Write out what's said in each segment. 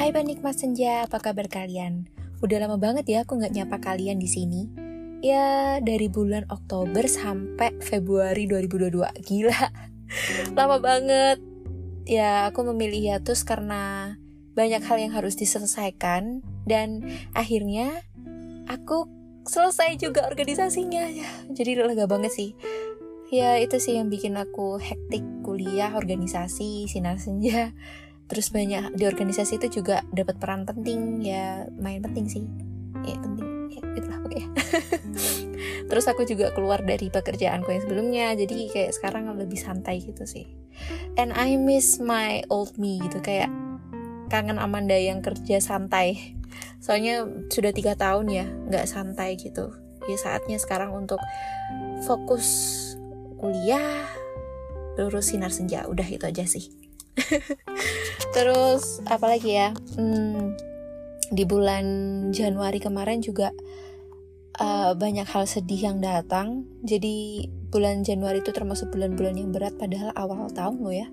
Hai penikmat senja, apa kabar kalian? Udah lama banget ya aku nggak nyapa kalian di sini. Ya dari bulan Oktober sampai Februari 2022. Gila, lama banget. Ya aku memilih hiatus karena banyak hal yang harus diselesaikan dan akhirnya aku selesai juga organisasinya ya. Jadi lega banget sih. Ya itu sih yang bikin aku hektik kuliah, organisasi, sinar senja terus banyak di organisasi itu juga dapat peran penting ya main penting sih. Ya penting. Ya itulah oke okay. terus aku juga keluar dari pekerjaanku yang sebelumnya jadi kayak sekarang lebih santai gitu sih. And I miss my old me gitu kayak kangen Amanda yang kerja santai. Soalnya sudah tiga tahun ya nggak santai gitu. Ya saatnya sekarang untuk fokus kuliah lurus sinar senja. Udah itu aja sih Terus apalagi ya? Hmm, di bulan Januari kemarin juga uh, banyak hal sedih yang datang. Jadi bulan Januari itu termasuk bulan-bulan yang berat padahal awal tahun loh ya.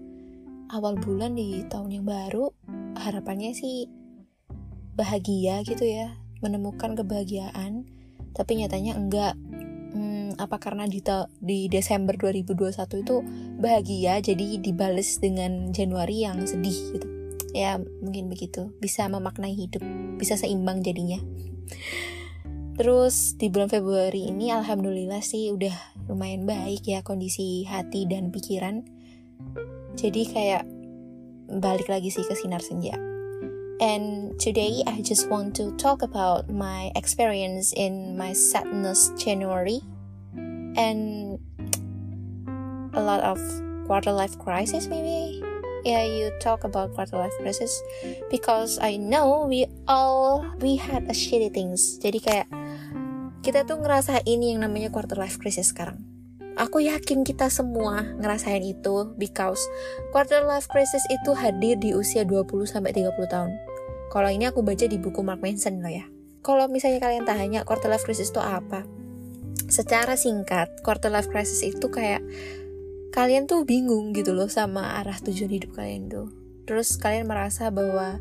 Awal bulan di tahun yang baru harapannya sih bahagia gitu ya, menemukan kebahagiaan. Tapi nyatanya enggak apa karena di di Desember 2021 itu bahagia jadi dibales dengan Januari yang sedih gitu. Ya mungkin begitu. Bisa memaknai hidup bisa seimbang jadinya. Terus di bulan Februari ini alhamdulillah sih udah lumayan baik ya kondisi hati dan pikiran. Jadi kayak balik lagi sih ke sinar senja. And today I just want to talk about my experience in my sadness January and a lot of quarter life crisis maybe yeah you talk about quarter life crisis because I know we all we had a shitty things jadi kayak kita tuh ngerasain yang namanya quarter life crisis sekarang Aku yakin kita semua ngerasain itu because quarter life crisis itu hadir di usia 20 sampai 30 tahun. Kalau ini aku baca di buku Mark Manson loh ya. Kalau misalnya kalian tanya quarter life crisis itu apa? Secara singkat quarter life crisis itu kayak kalian tuh bingung gitu loh sama arah tujuan hidup kalian tuh. Terus kalian merasa bahwa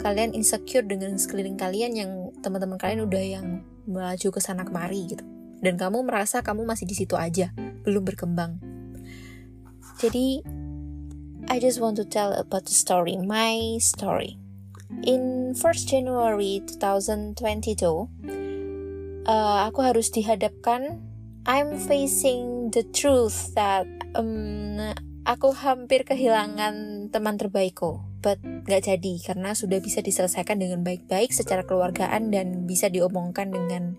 kalian insecure dengan sekeliling kalian yang teman-teman kalian udah yang melaju ke sana kemari gitu. Dan kamu merasa kamu masih di situ aja belum berkembang. Jadi I just want to tell about the story my story. In 1st January 2022 uh, aku harus dihadapkan. I'm facing the truth that um, aku hampir kehilangan teman terbaikku. But gak jadi karena sudah bisa diselesaikan dengan baik-baik secara keluargaan dan bisa diomongkan dengan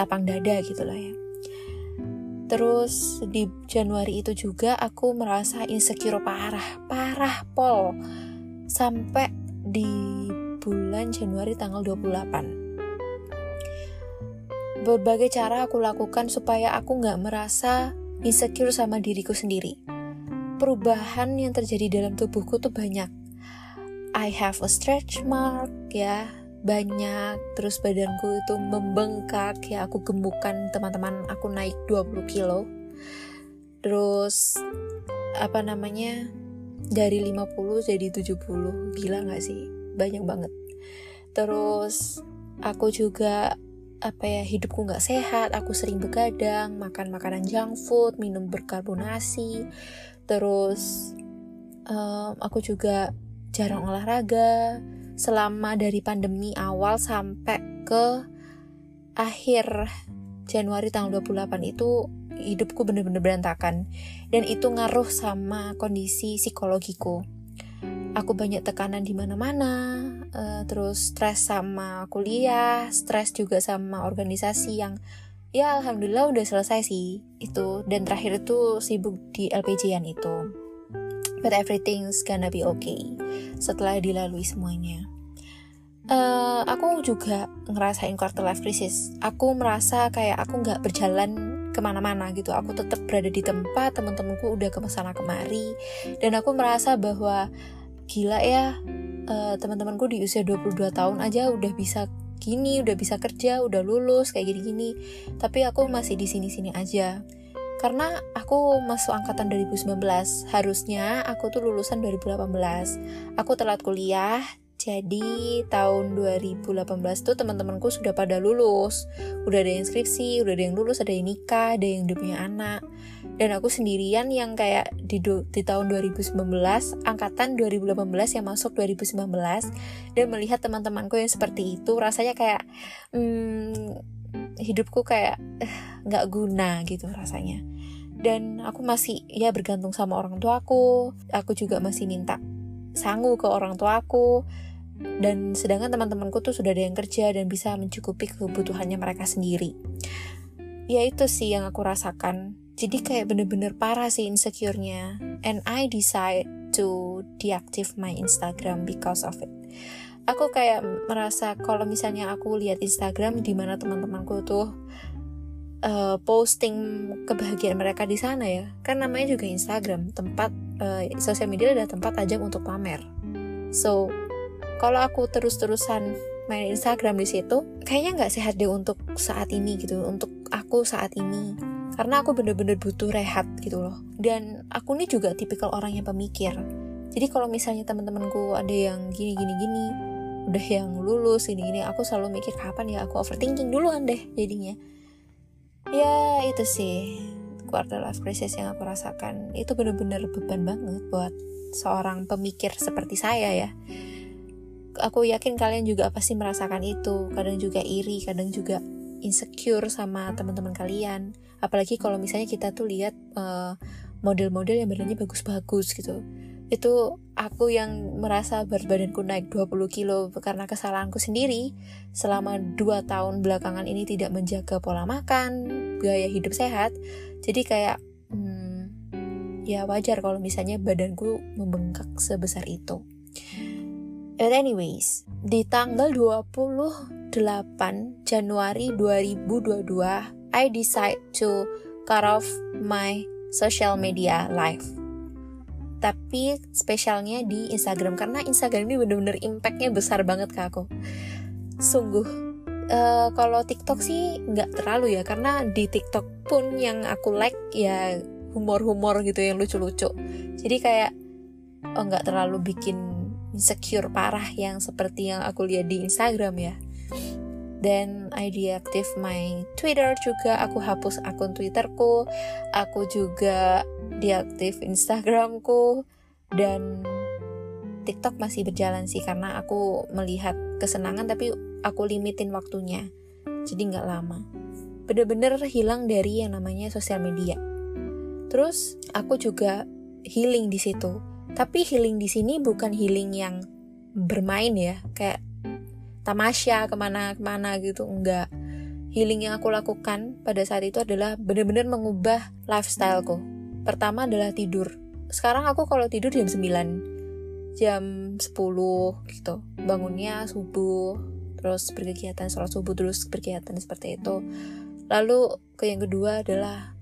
lapang dada gitu lah ya. Terus di Januari itu juga aku merasa insecure parah, parah pol. Sampai di bulan Januari tanggal 28 berbagai cara aku lakukan supaya aku nggak merasa insecure sama diriku sendiri. Perubahan yang terjadi dalam tubuhku tuh banyak. I have a stretch mark ya, banyak. Terus badanku itu membengkak ya, aku gemukan teman-teman aku naik 20 kilo. Terus apa namanya? Dari 50 jadi 70. Gila gak sih? Banyak banget. Terus aku juga apa ya hidupku nggak sehat aku sering begadang makan makanan junk food minum berkarbonasi. Terus um, aku juga jarang olahraga. Selama dari pandemi awal sampai ke akhir Januari tanggal 28 itu hidupku bener-bener berantakan. Dan itu ngaruh sama kondisi psikologiku aku banyak tekanan di mana-mana, uh, terus stres sama kuliah, stres juga sama organisasi yang ya alhamdulillah udah selesai sih itu dan terakhir itu sibuk di LPJ-an itu. But everything's gonna be okay setelah dilalui semuanya. Uh, aku juga ngerasain quarter life crisis. Aku merasa kayak aku nggak berjalan ke mana-mana gitu. Aku tetap berada di tempat, teman-temanku udah ke sana kemari, dan aku merasa bahwa gila ya uh, teman-temanku di usia 22 tahun aja udah bisa gini, udah bisa kerja, udah lulus kayak gini-gini. Tapi aku masih di sini-sini aja. Karena aku masuk angkatan 2019, harusnya aku tuh lulusan 2018. Aku telat kuliah, Jadi tahun 2018 tuh teman-temanku sudah pada lulus, udah ada yang skripsi, udah ada yang lulus, ada yang nikah, ada yang udah punya anak. Dan aku sendirian yang kayak di, di tahun 2019, angkatan 2018 yang masuk 2019, dan melihat teman-temanku yang seperti itu, rasanya kayak hmm, hidupku kayak eh, nggak uh, guna gitu rasanya. Dan aku masih ya bergantung sama orang tuaku, aku juga masih minta sangu ke orang tuaku dan sedangkan teman-temanku tuh sudah ada yang kerja dan bisa mencukupi kebutuhannya mereka sendiri. Ya itu sih yang aku rasakan. Jadi kayak bener-bener parah sih insecure-nya. And I decide to deactive my Instagram because of it. Aku kayak merasa kalau misalnya aku lihat Instagram di mana teman-temanku tuh uh, posting kebahagiaan mereka di sana ya. Kan namanya juga Instagram tempat uh, sosial media adalah tempat ajang untuk pamer. So kalau aku terus-terusan main Instagram di situ, kayaknya nggak sehat deh untuk saat ini gitu, untuk aku saat ini. Karena aku bener-bener butuh rehat gitu loh. Dan aku ini juga tipikal orang yang pemikir. Jadi kalau misalnya teman-temanku ada yang gini-gini-gini, udah yang lulus ini-ini, aku selalu mikir kapan ya aku overthinking duluan deh jadinya. Ya itu sih quarter life crisis yang aku rasakan. Itu bener-bener beban banget buat seorang pemikir seperti saya ya aku yakin kalian juga pasti merasakan itu. Kadang juga iri kadang juga insecure sama teman-teman kalian. Apalagi kalau misalnya kita tuh lihat eh, model-model yang badannya bagus-bagus gitu. Itu aku yang merasa berat badanku naik 20 kilo karena kesalahanku sendiri. Selama 2 tahun belakangan ini tidak menjaga pola makan gaya hidup sehat. Jadi kayak hmm, ya wajar kalau misalnya badanku membengkak sebesar itu But anyways, di tanggal 28 Januari 2022, I decide to cut off my social media life. Tapi spesialnya di Instagram karena Instagram ini bener-bener impactnya besar banget ke aku. Sungguh. Uh, kalau TikTok sih nggak terlalu ya karena di TikTok pun yang aku like ya humor-humor gitu yang lucu-lucu. Jadi kayak oh nggak terlalu bikin insecure parah yang seperti yang aku lihat di Instagram ya. Dan I deactive my Twitter juga, aku hapus akun Twitterku, aku juga deaktif Instagramku, dan TikTok masih berjalan sih karena aku melihat kesenangan tapi aku limitin waktunya, jadi nggak lama. Bener-bener hilang dari yang namanya sosial media. Terus aku juga healing di situ tapi healing di sini bukan healing yang bermain ya, kayak tamasya ke mana-kemana gitu, enggak. Healing yang aku lakukan pada saat itu adalah benar-benar mengubah lifestyleku. Pertama adalah tidur. Sekarang aku kalau tidur jam 9, jam 10 gitu. Bangunnya subuh, terus berkegiatan sholat subuh, terus berkegiatan seperti itu. Lalu ke yang kedua adalah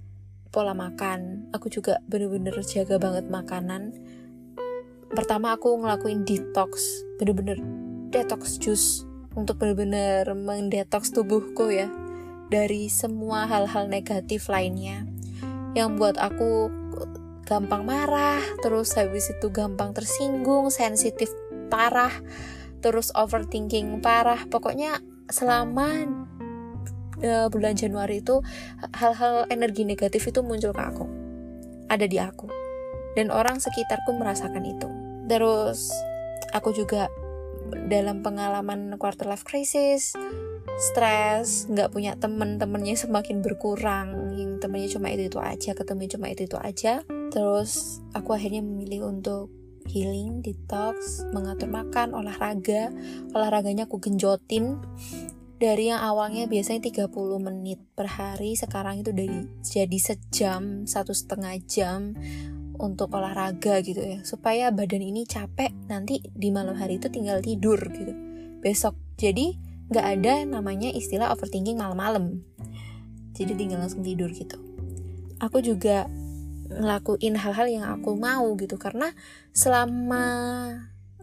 pola makan. Aku juga bener-bener jaga banget makanan pertama aku ngelakuin detox bener-bener detox juice untuk bener-bener mendetox tubuhku ya dari semua hal-hal negatif lainnya. Yang buat aku gampang marah terus habis itu gampang tersinggung sensitif parah terus overthinking parah. Pokoknya selama uh, bulan Januari itu hal-hal energi negatif itu muncul ke aku. Ada di aku dan orang sekitarku merasakan itu. Terus aku juga dalam pengalaman quarter life crisis, stres, nggak punya temen, temennya semakin berkurang, yang temennya cuma itu itu aja, ketemu cuma itu itu aja. Terus aku akhirnya memilih untuk healing, detox, mengatur makan, olahraga. Olahraganya aku genjotin dari yang awalnya biasanya 30 menit per hari sekarang itu dari jadi sejam satu setengah jam untuk olahraga gitu ya. Supaya badan ini capek nanti di malam hari itu tinggal tidur gitu. Besok. Jadi nggak ada namanya istilah overthinking malam-malam. Jadi tinggal langsung tidur gitu. Aku juga ngelakuin hal-hal yang aku mau gitu. Karena selama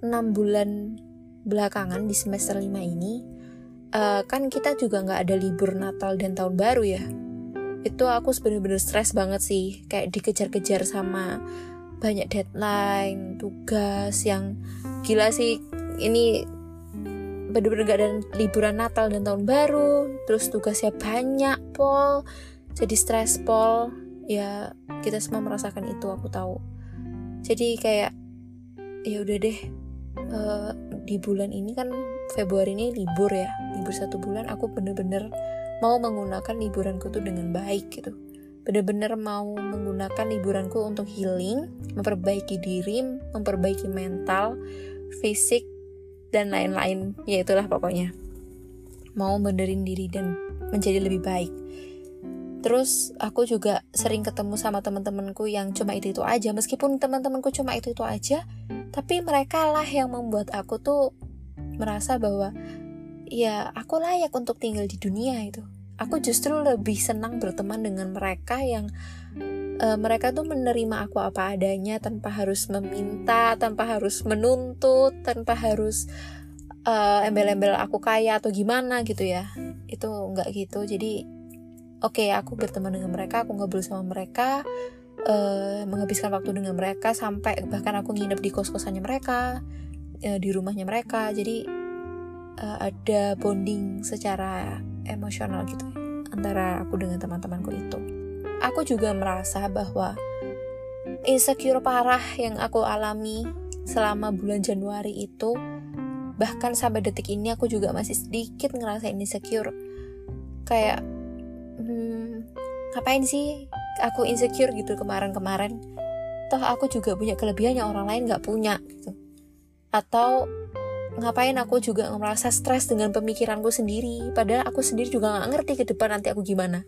enam bulan belakangan di semester 5 ini uh, kan kita juga nggak ada libur Natal dan Tahun Baru ya itu aku bener-bener stres banget sih. Kayak dikejar-kejar sama banyak deadline tugas yang gila sih. Ini bener-bener gak ada liburan Natal dan Tahun Baru terus tugasnya banyak pol. Jadi stres pol. Ya kita semua merasakan itu aku tahu. Jadi kayak ya udah deh uh, di bulan ini kan Februari ini libur ya libur satu bulan aku bener-bener mau menggunakan liburanku tuh dengan baik gitu. Bener-bener mau menggunakan liburanku untuk healing memperbaiki diri memperbaiki mental fisik dan lain-lain. Ya itulah pokoknya. Mau benerin diri dan menjadi lebih baik. Terus aku juga sering ketemu sama teman-temanku yang cuma itu itu aja, meskipun teman-temanku cuma itu itu aja, tapi mereka lah yang membuat aku tuh merasa bahwa ya aku layak untuk tinggal di dunia itu. Aku justru lebih senang berteman dengan mereka yang uh, mereka tuh menerima aku apa adanya tanpa harus meminta, tanpa harus menuntut, tanpa harus uh, embel-embel aku kaya atau gimana gitu ya. Itu nggak gitu. Jadi oke okay, aku berteman dengan mereka aku ngobrol sama mereka uh, menghabiskan waktu dengan mereka sampai bahkan aku nginep di kos kosannya mereka uh, di rumahnya mereka jadi uh, ada bonding secara emosional gitu antara aku dengan teman-temanku itu. Aku juga merasa bahwa insecure parah yang aku alami selama bulan Januari itu bahkan sampai detik ini aku juga masih sedikit ngerasain insecure. Kayak hmm, ngapain sih aku insecure gitu kemarin-kemarin? Toh aku juga punya kelebihan yang orang lain nggak punya gitu. Atau ngapain aku juga merasa stres dengan pemikiranku sendiri? Padahal aku sendiri juga nggak ngerti ke depan nanti aku gimana.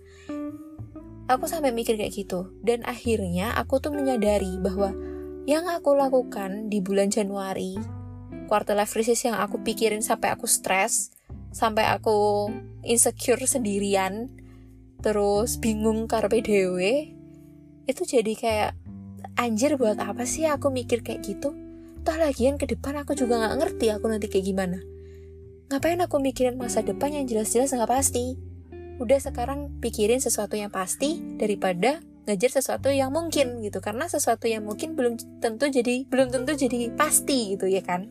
Aku sampai mikir kayak gitu. Dan akhirnya aku tuh menyadari bahwa yang aku lakukan di bulan Januari quarter life crisis yang aku pikirin sampai aku stres sampai aku insecure sendirian terus bingung karpe dewe itu jadi kayak anjir buat apa sih aku mikir kayak gitu toh lagian ke depan aku juga nggak ngerti aku nanti kayak gimana. Ngapain aku mikirin masa depan yang jelas-jelas nggak pasti? Udah sekarang pikirin sesuatu yang pasti daripada ngejar sesuatu yang mungkin gitu. Karena sesuatu yang mungkin belum tentu jadi belum tentu jadi pasti gitu ya kan?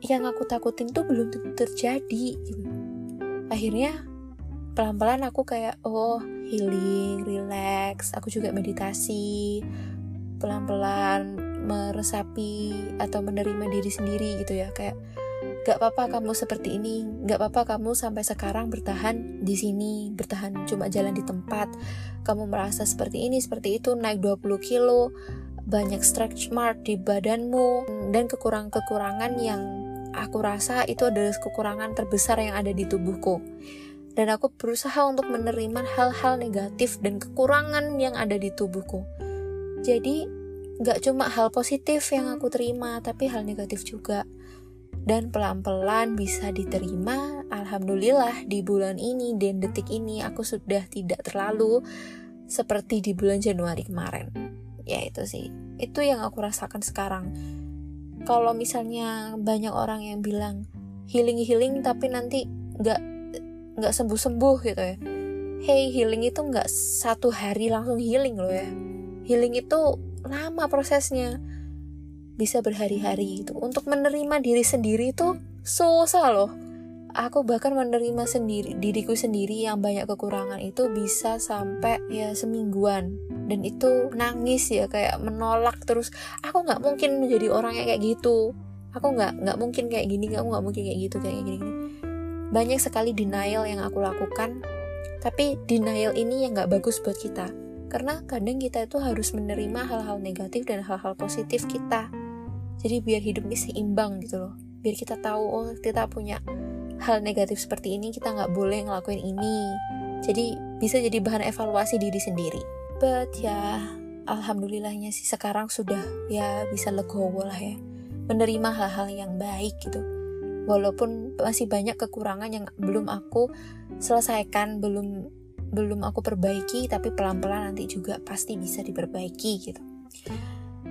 Yang aku takutin tuh belum tentu terjadi gitu. Akhirnya pelan-pelan aku kayak oh healing, relax. Aku juga meditasi, pelan-pelan meresapi atau menerima diri sendiri gitu ya. Kayak gak apa-apa kamu seperti ini gak apa-apa kamu sampai sekarang bertahan di sini bertahan cuma jalan di tempat. Kamu merasa seperti ini seperti itu naik 20 kilo banyak stretch mark di badanmu dan kekurangan-kekurangan yang aku rasa itu adalah kekurangan terbesar yang ada di tubuhku. Dan aku berusaha untuk menerima hal-hal negatif dan kekurangan yang ada di tubuhku. Jadi, gak cuma hal positif yang aku terima, tapi hal negatif juga. Dan pelan-pelan bisa diterima, Alhamdulillah di bulan ini dan detik ini aku sudah tidak terlalu seperti di bulan Januari kemarin. Ya itu sih, itu yang aku rasakan sekarang. Kalau misalnya banyak orang yang bilang healing-healing tapi nanti gak nggak sembuh sembuh gitu ya hey healing itu nggak satu hari langsung healing loh ya healing itu lama prosesnya. Bisa berhari-hari gitu. Untuk menerima diri sendiri itu susah loh. Aku bahkan menerima sendiri diriku sendiri yang banyak kekurangan itu bisa sampai ya semingguan. Dan itu nangis ya kayak menolak terus. Aku nggak mungkin menjadi orang yang kayak gitu. Aku nggak nggak mungkin kayak gini aku nggak mungkin kayak gitu kayak gini, gini. Banyak sekali denial yang aku lakukan, tapi denial ini yang gak bagus buat kita. Karena kadang kita itu harus menerima hal-hal negatif dan hal-hal positif kita. Jadi biar hidup ini seimbang gitu loh. Biar kita tahu, oh kita punya hal negatif seperti ini, kita nggak boleh ngelakuin ini. Jadi bisa jadi bahan evaluasi diri sendiri. But ya, alhamdulillahnya sih sekarang sudah ya bisa legowo lah ya. Menerima hal-hal yang baik gitu walaupun masih banyak kekurangan yang belum aku selesaikan belum belum aku perbaiki tapi pelan-pelan nanti juga pasti bisa diperbaiki gitu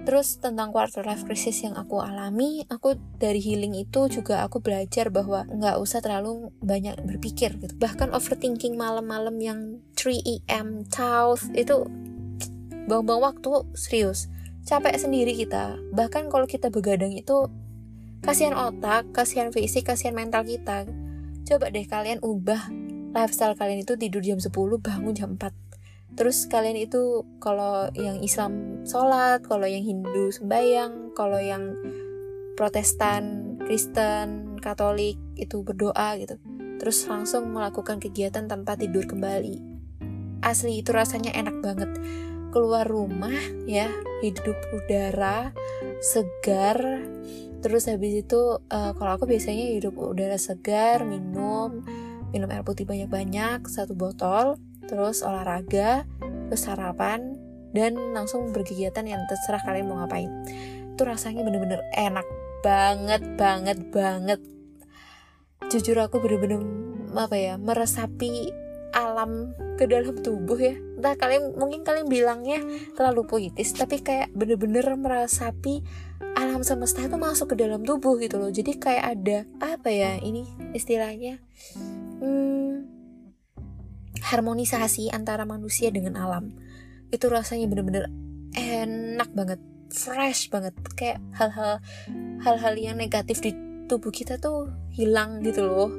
Terus tentang quarter life crisis yang aku alami, aku dari healing itu juga aku belajar bahwa nggak usah terlalu banyak berpikir gitu. Bahkan overthinking malam-malam yang 3 am, thoughts itu buang-buang waktu serius. Capek sendiri kita. Bahkan kalau kita begadang itu kasihan otak kasihan fisik kasihan mental kita coba deh kalian ubah lifestyle kalian itu tidur jam 10 bangun jam 4 terus kalian itu kalau yang Islam sholat kalau yang Hindu sembahyang kalau yang Protestan Kristen Katolik itu berdoa gitu. Terus langsung melakukan kegiatan tanpa tidur kembali. Asli itu rasanya enak banget. Keluar rumah ya hidup udara segar. Terus habis itu uh, kalau aku biasanya hidup udara segar minum minum air putih banyak-banyak satu botol terus olahraga terus sarapan dan langsung berkegiatan yang terserah kalian mau ngapain. Itu rasanya bener-bener enak banget banget banget. Jujur aku bener-bener apa ya meresapi alam ke dalam tubuh ya. Entah kalian mungkin kalian bilangnya terlalu puitis tapi kayak bener-bener merasapi alam semesta itu masuk ke dalam tubuh gitu loh. Jadi kayak ada apa ya ini istilahnya hmm, harmonisasi antara manusia dengan alam. Itu rasanya bener-bener enak banget fresh banget. Kayak hal-hal hal-hal yang negatif di tubuh kita tuh hilang gitu loh.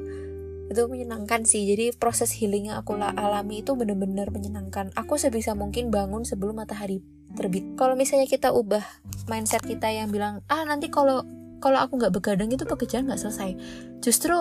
Itu menyenangkan sih. Jadi proses healing yang aku alami itu bener-bener menyenangkan. Aku sebisa mungkin bangun sebelum matahari terbit. Kalau misalnya kita ubah mindset kita yang bilang ah nanti kalau kalau aku nggak begadang itu pekerjaan nggak selesai. Justru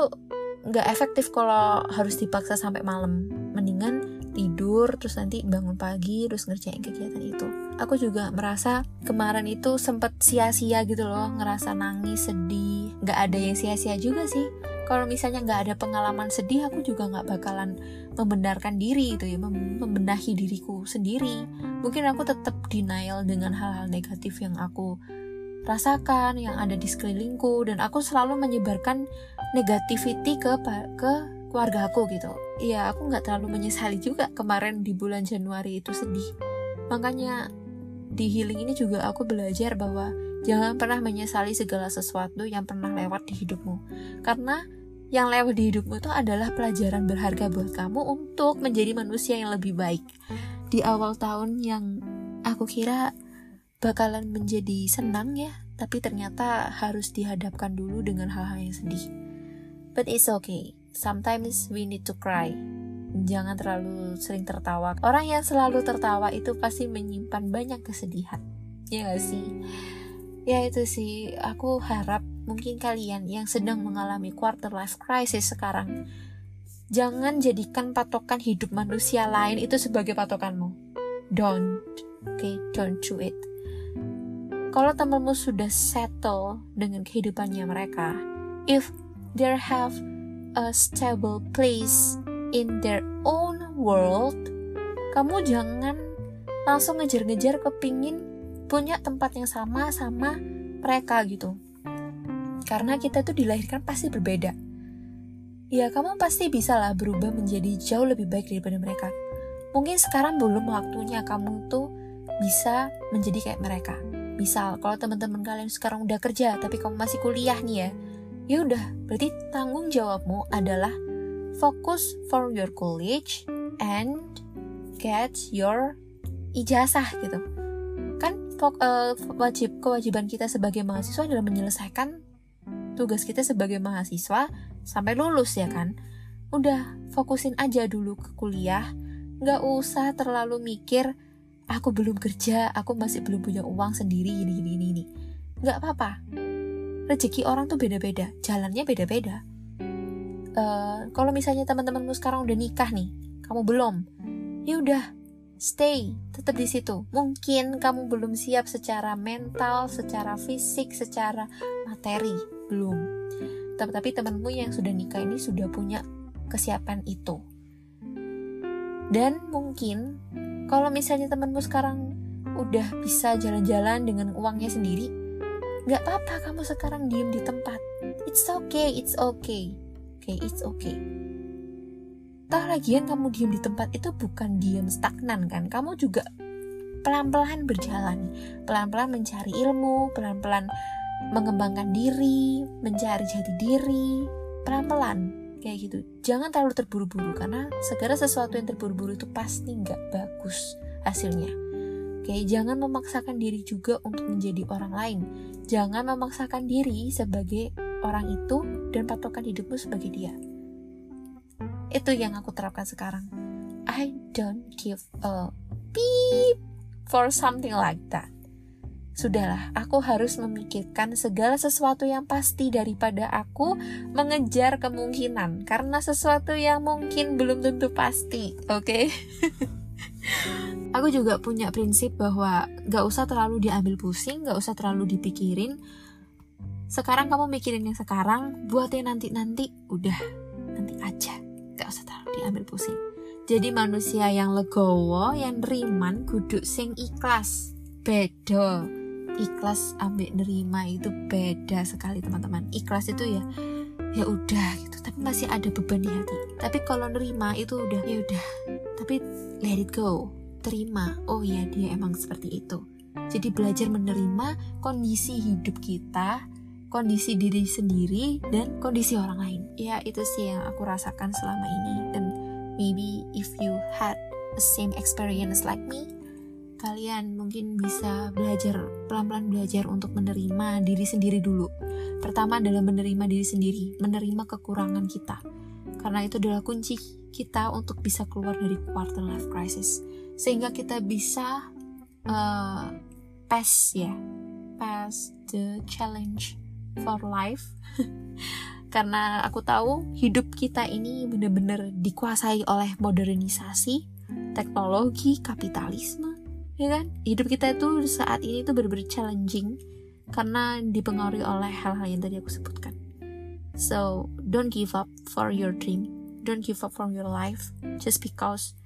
nggak efektif kalau harus dipaksa sampai malam. Mendingan tidur terus nanti bangun pagi terus ngerjain kegiatan itu. Aku juga merasa kemarin itu sempet sia-sia gitu loh ngerasa nangis sedih. Nggak ada yang sia-sia juga sih. Kalau misalnya nggak ada pengalaman sedih aku juga nggak bakalan membenarkan diri itu ya membenahi diriku sendiri. Mungkin aku tetap denial dengan hal-hal negatif yang aku rasakan yang ada di sekelilingku dan aku selalu menyebarkan negativity ke ke keluarga aku gitu. Ya aku nggak terlalu menyesali juga kemarin di bulan Januari itu sedih. Makanya di healing ini juga aku belajar bahwa jangan pernah menyesali segala sesuatu yang pernah lewat di hidupmu. Karena yang lewat di hidupmu itu adalah pelajaran berharga buat kamu untuk menjadi manusia yang lebih baik. Di awal tahun yang aku kira bakalan menjadi senang ya, tapi ternyata harus dihadapkan dulu dengan hal-hal yang sedih. But it's okay. Sometimes we need to cry. Jangan terlalu sering tertawa. Orang yang selalu tertawa itu pasti menyimpan banyak kesedihan. Ya gak sih? Ya itu sih, aku harap mungkin kalian yang sedang mengalami quarter life crisis sekarang, jangan jadikan patokan hidup manusia lain itu sebagai patokanmu. Don't, okay, don't do it. Kalau temanmu sudah settle dengan kehidupannya mereka, if they have a stable place in their own world, kamu jangan langsung ngejar-ngejar kepingin punya tempat yang sama sama mereka gitu karena kita tuh dilahirkan pasti berbeda. Ya, kamu pasti bisa lah berubah menjadi jauh lebih baik daripada mereka. Mungkin sekarang belum waktunya kamu tuh bisa menjadi kayak mereka. Misal, kalau teman-teman kalian sekarang udah kerja tapi kamu masih kuliah nih ya, ya udah, berarti tanggung jawabmu adalah fokus for your college and get your ijazah gitu. Kan uh, wajib kewajiban kita sebagai mahasiswa adalah menyelesaikan tugas kita sebagai mahasiswa sampai lulus ya kan udah fokusin aja dulu ke kuliah nggak usah terlalu mikir aku belum kerja aku masih belum punya uang sendiri ini ini ini nggak apa-apa. Rezeki orang tuh beda-beda jalannya beda-beda. Uh, kalau misalnya teman-temanmu sekarang udah nikah nih kamu belum ya udah stay tetap di situ. Mungkin kamu belum siap secara mental secara fisik secara materi belum. Tapi temanmu yang sudah nikah ini sudah punya kesiapan itu. Dan mungkin kalau misalnya temanmu sekarang udah bisa jalan-jalan dengan uangnya sendiri nggak apa-apa kamu sekarang diem di tempat. It's okay it's okay. Okay it's okay. Toh lagian kamu diem di tempat itu bukan diem stagnan kan? Kamu juga pelan-pelan berjalan. Pelan-pelan mencari ilmu Pelan-pelan mengembangkan diri, mencari jati diri, pelan-pelan kayak gitu. Jangan terlalu terburu-buru karena segala sesuatu yang terburu-buru itu pasti nggak bagus hasilnya. Oke, jangan memaksakan diri juga untuk menjadi orang lain. Jangan memaksakan diri sebagai orang itu dan patokan hidupmu sebagai dia. Itu yang aku terapkan sekarang. I don't give a beep for something like that. Sudahlah, aku harus memikirkan segala sesuatu yang pasti daripada aku mengejar kemungkinan, karena sesuatu yang mungkin belum tentu pasti, oke? Okay? aku juga punya prinsip bahwa gak usah terlalu diambil pusing, gak usah terlalu dipikirin. Sekarang kamu mikirin yang sekarang, buat yang nanti-nanti, udah, nanti aja, gak usah terlalu diambil pusing. Jadi manusia yang legowo, yang riman, kudu sing ikhlas. Bedo ikhlas ambek nerima itu beda sekali teman-teman. Ikhlas itu ya ya udah gitu. Tapi masih ada beban di hati. Tapi kalau nerima itu udah ya udah. Tapi let it go. Terima. Oh ya dia emang seperti itu. Jadi belajar menerima kondisi hidup kita kondisi diri sendiri dan kondisi orang lain. Ya itu sih yang aku rasakan selama ini. Dan maybe if you had the same experience like me kalian mungkin bisa belajar pelan-pelan belajar untuk menerima diri sendiri dulu. Pertama adalah menerima diri sendiri, menerima kekurangan kita. Karena itu adalah kunci kita untuk bisa keluar dari quarter life crisis. Sehingga kita bisa uh, pass ya, pass the challenge for life. Karena aku tahu hidup kita ini benar-benar dikuasai oleh modernisasi, teknologi, kapitalisme, ya kan? Hidup kita itu saat ini tuh bener-bener challenging karena dipengaruhi oleh hal-hal yang tadi aku sebutkan. So don't give up for your dream. Don't give up for your life just because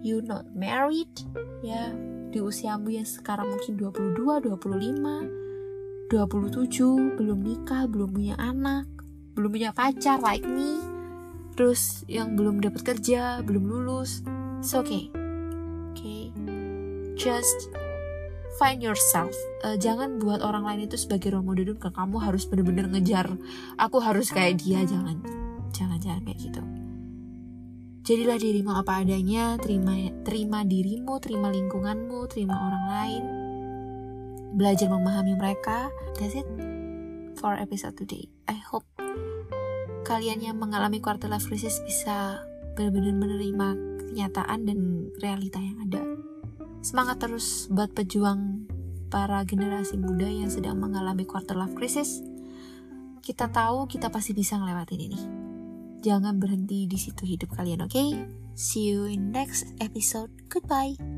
you not married. Ya di usiamu yang sekarang mungkin 22, 25, 27 belum nikah, belum punya anak, belum punya pacar like me, terus yang belum dapat kerja, belum lulus, it's okay just find yourself. Uh, jangan buat orang lain itu sebagai role model ke kamu harus bener-bener ngejar. Aku harus kayak dia, jangan, jangan, jangan kayak gitu. Jadilah dirimu apa adanya, terima, terima dirimu, terima lingkunganmu, terima orang lain. Belajar memahami mereka. That's it for episode today. I hope kalian yang mengalami quarter life crisis bisa benar-benar menerima kenyataan dan realita yang ada. Semangat terus buat pejuang para generasi muda yang sedang mengalami quarter life crisis. Kita tahu kita pasti bisa ngelewatin ini. Jangan berhenti di situ hidup kalian, oke? Okay? See you in next episode. Goodbye.